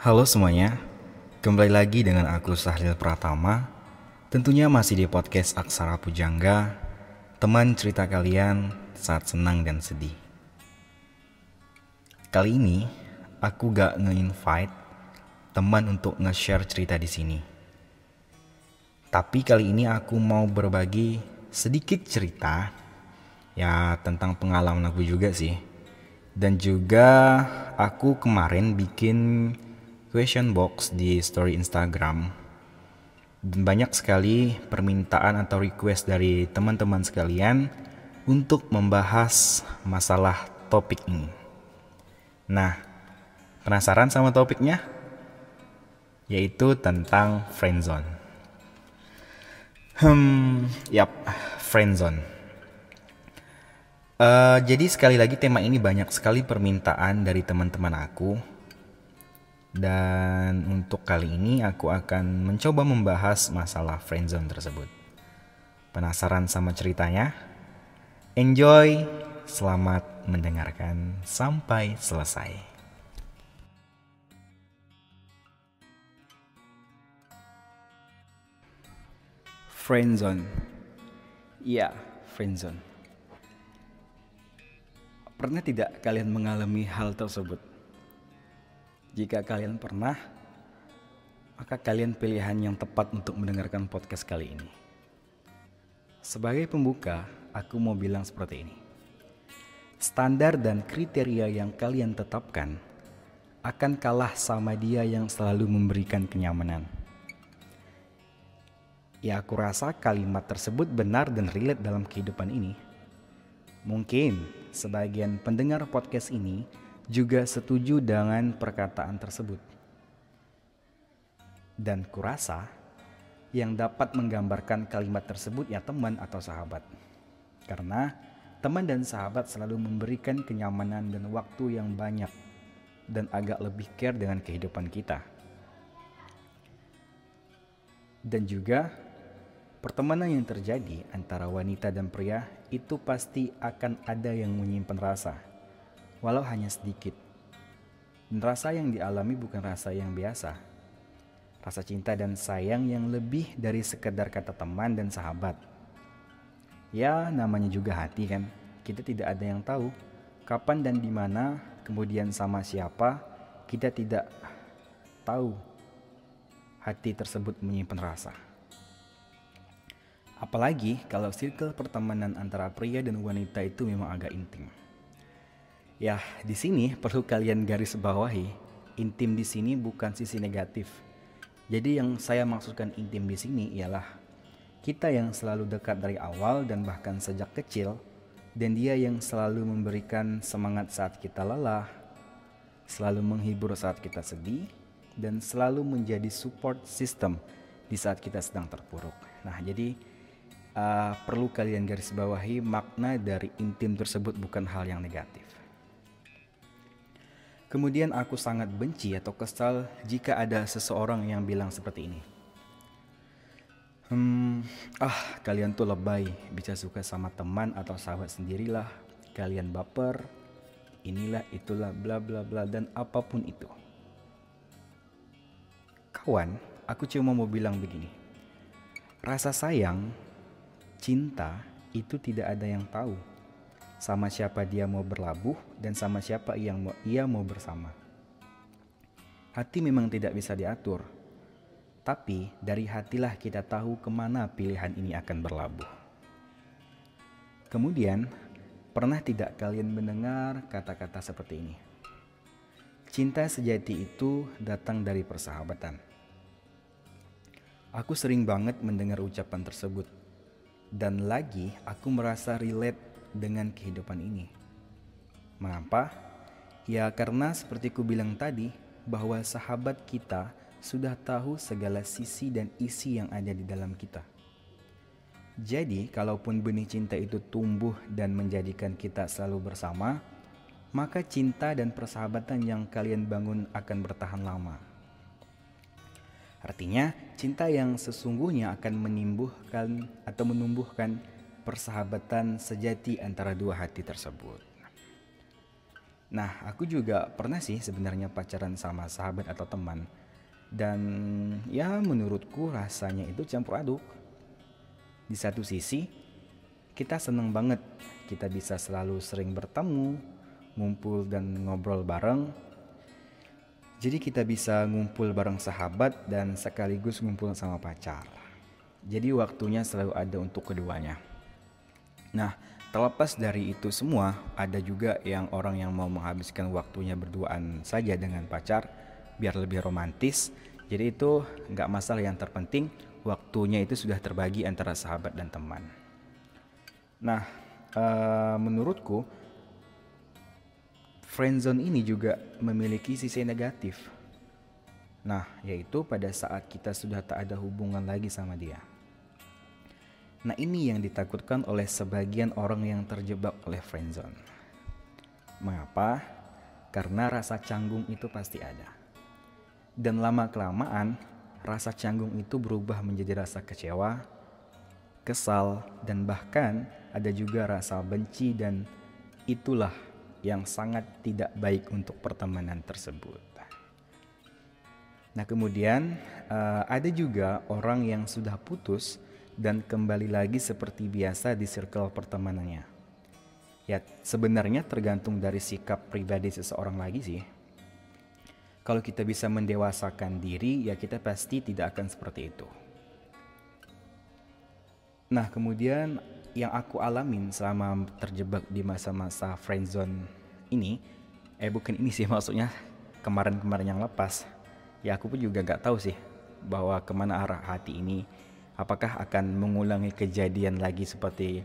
Halo semuanya, kembali lagi dengan aku Sahril Pratama Tentunya masih di podcast Aksara Pujangga Teman cerita kalian saat senang dan sedih Kali ini aku gak nge-invite teman untuk nge-share cerita di sini. Tapi kali ini aku mau berbagi sedikit cerita ya tentang pengalaman aku juga sih. Dan juga aku kemarin bikin question box di story Instagram. Dan banyak sekali permintaan atau request dari teman-teman sekalian untuk membahas masalah topik ini. Nah, penasaran sama topiknya? Yaitu tentang friendzone. Hmm, yap, friendzone. Uh, jadi sekali lagi tema ini banyak sekali permintaan dari teman-teman aku dan untuk kali ini aku akan mencoba membahas masalah friendzone tersebut. Penasaran sama ceritanya? Enjoy, selamat mendengarkan sampai selesai. Friendzone. Iya, friendzone. Pernah tidak kalian mengalami hal tersebut? Jika kalian pernah, maka kalian pilihan yang tepat untuk mendengarkan podcast kali ini. Sebagai pembuka, aku mau bilang seperti ini. Standar dan kriteria yang kalian tetapkan akan kalah sama dia yang selalu memberikan kenyamanan. Ya, aku rasa kalimat tersebut benar dan relate dalam kehidupan ini. Mungkin sebagian pendengar podcast ini juga setuju dengan perkataan tersebut. Dan kurasa yang dapat menggambarkan kalimat tersebut ya teman atau sahabat. Karena teman dan sahabat selalu memberikan kenyamanan dan waktu yang banyak dan agak lebih care dengan kehidupan kita. Dan juga pertemanan yang terjadi antara wanita dan pria itu pasti akan ada yang menyimpan rasa walau hanya sedikit. Dan rasa yang dialami bukan rasa yang biasa. Rasa cinta dan sayang yang lebih dari sekedar kata teman dan sahabat. Ya, namanya juga hati kan. Kita tidak ada yang tahu kapan dan di mana, kemudian sama siapa, kita tidak tahu hati tersebut menyimpan rasa. Apalagi kalau circle pertemanan antara pria dan wanita itu memang agak intim. Ya, di sini perlu kalian garis bawahi, intim di sini bukan sisi negatif. Jadi yang saya maksudkan intim di sini ialah kita yang selalu dekat dari awal dan bahkan sejak kecil dan dia yang selalu memberikan semangat saat kita lelah, selalu menghibur saat kita sedih dan selalu menjadi support system di saat kita sedang terpuruk. Nah, jadi uh, perlu kalian garis bawahi makna dari intim tersebut bukan hal yang negatif. Kemudian aku sangat benci atau kesal jika ada seseorang yang bilang seperti ini. Hmm, ah kalian tuh lebay, bisa suka sama teman atau sahabat sendirilah. Kalian baper, inilah itulah bla bla bla dan apa pun itu. Kawan, aku cuma mau bilang begini. Rasa sayang, cinta itu tidak ada yang tahu sama siapa dia mau berlabuh dan sama siapa yang mau, ia mau bersama. Hati memang tidak bisa diatur, tapi dari hatilah kita tahu ke mana pilihan ini akan berlabuh. Kemudian, pernah tidak kalian mendengar kata-kata seperti ini? Cinta sejati itu datang dari persahabatan. Aku sering banget mendengar ucapan tersebut, dan lagi aku merasa relate dengan kehidupan ini. Mengapa? Ya karena seperti ku bilang tadi bahwa sahabat kita sudah tahu segala sisi dan isi yang ada di dalam kita. Jadi, kalaupun benih cinta itu tumbuh dan menjadikan kita selalu bersama, maka cinta dan persahabatan yang kalian bangun akan bertahan lama. Artinya, cinta yang sesungguhnya akan menimbuhkan atau menumbuhkan persahabatan sejati antara dua hati tersebut. Nah, aku juga pernah sih sebenarnya pacaran sama sahabat atau teman. Dan ya menurutku rasanya itu campur aduk. Di satu sisi, kita seneng banget kita bisa selalu sering bertemu, ngumpul dan ngobrol bareng. Jadi kita bisa ngumpul bareng sahabat dan sekaligus ngumpul sama pacar. Jadi waktunya selalu ada untuk keduanya. Nah, Terlepas dari itu semua, ada juga yang orang yang mau menghabiskan waktunya berduaan saja dengan pacar biar lebih romantis. Jadi itu nggak masalah yang terpenting waktunya itu sudah terbagi antara sahabat dan teman. Nah, uh, menurutku friendzone ini juga memiliki sisi negatif. Nah, yaitu pada saat kita sudah tak ada hubungan lagi sama dia. Nah ini yang ditakutkan oleh sebagian orang yang terjebak oleh friendzone. Mengapa? Karena rasa canggung itu pasti ada. Dan lama-kelamaan, rasa canggung itu berubah menjadi rasa kecewa, kesal, dan bahkan ada juga rasa benci dan itulah yang sangat tidak baik untuk pertemanan tersebut. Nah kemudian uh, ada juga orang yang sudah putus dan kembali lagi seperti biasa di circle pertemanannya. Ya, sebenarnya tergantung dari sikap pribadi seseorang lagi sih. Kalau kita bisa mendewasakan diri, ya kita pasti tidak akan seperti itu. Nah, kemudian yang aku alamin selama terjebak di masa-masa friendzone ini, eh bukan ini sih maksudnya kemarin-kemarin yang lepas. Ya aku pun juga gak tahu sih bahwa ke mana arah hati ini apakah akan mengulangi kejadian lagi seperti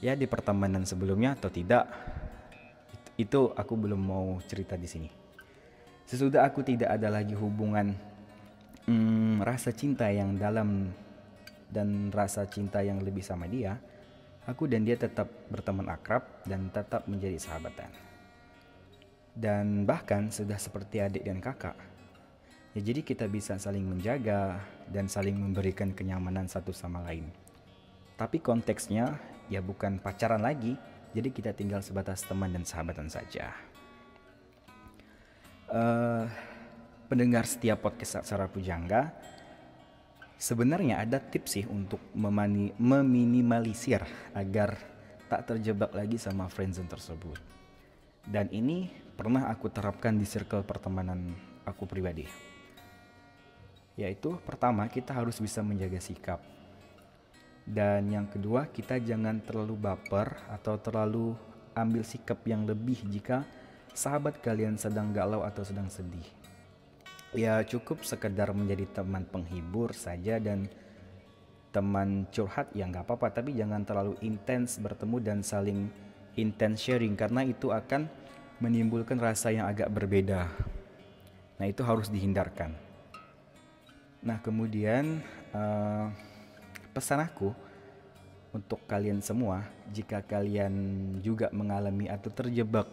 ya di pertemanan sebelumnya atau tidak? Itu aku belum mau cerita di sini. Sesudah aku tidak ada lagi hubungan hmm, rasa cinta yang dalam dan rasa cinta yang lebih sama dia aku dan dia tetap berteman akrab dan tetap menjadi sahabatan. Dan bahkan sudah seperti adik dan kakak Ya, jadi kita bisa saling menjaga dan saling memberikan kenyamanan satu sama lain. Tapi konteksnya ya bukan pacaran lagi, jadi kita tinggal sebatas teman dan sahabatan saja. Uh, pendengar setiap podcast secara pujangga, sebenarnya ada tips sih untuk memani, meminimalisir agar tak terjebak lagi sama friendzone tersebut. Dan ini pernah aku terapkan di circle pertemanan aku pribadi yaitu pertama kita harus bisa menjaga sikap. Dan yang kedua kita jangan terlalu baper atau terlalu ambil sikap yang lebih jika sahabat kalian sedang galau atau sedang sedih. Ya cukup sekedar menjadi teman penghibur saja dan teman curhat ya nggak apa-apa. Tapi jangan terlalu intens bertemu dan saling intens sharing karena itu akan menimbulkan rasa yang agak berbeda. Nah itu harus dihindarkan Nah, kemudian uh, pesan aku untuk kalian semua, jika kalian juga mengalami atau terjebak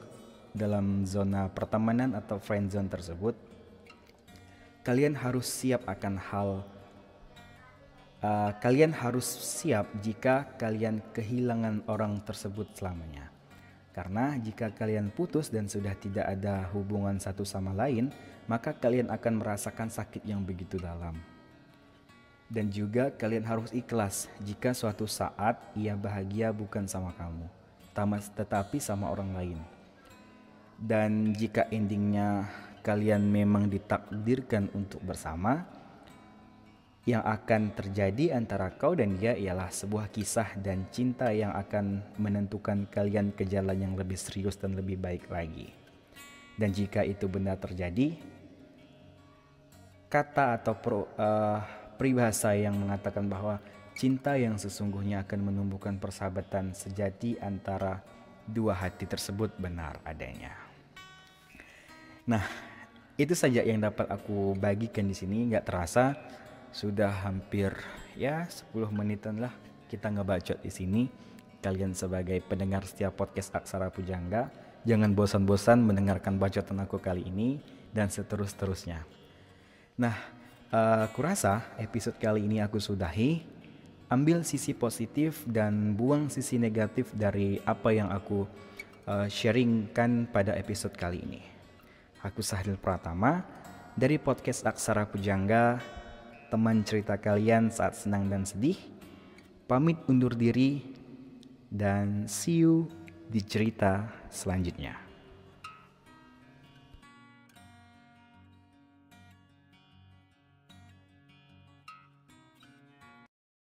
dalam zona pertemanan atau friend zone tersebut, kalian harus siap akan hal uh, kalian harus siap jika kalian kehilangan orang tersebut selamanya. Karena jika kalian putus dan sudah tidak ada hubungan satu sama lain, maka kalian akan merasakan sakit yang begitu dalam. Dan juga kalian harus ikhlas jika suatu saat ia bahagia bukan sama kamu, tetapi sama orang lain. Dan jika endingnya kalian memang ditakdirkan untuk bersama, yang akan terjadi antara kau dan dia ialah sebuah kisah dan cinta yang akan menentukan kalian ke jalan yang lebih serius dan lebih baik lagi. Dan jika itu benar terjadi, kata atau pro, uh, peribahasa yang mengatakan bahwa cinta yang sesungguhnya akan menumbuhkan persahabatan sejati antara dua hati tersebut benar adanya. Nah, itu saja yang dapat aku bagikan di sini. Nggak terasa sudah hampir ya 10 menitan lah kita ngebacot di sini. Kalian sebagai pendengar setiap podcast Aksara Pujangga, jangan bosan-bosan mendengarkan bacotan aku kali ini dan seterus-terusnya. Nah, uh, kurasa episode kali ini aku sudahi. Ambil sisi positif dan buang sisi negatif dari apa yang aku uh, sharingkan pada episode kali ini. Aku Sahril Pratama dari podcast Aksara Pujangga, teman cerita kalian saat senang dan sedih. Pamit undur diri dan see you di cerita selanjutnya.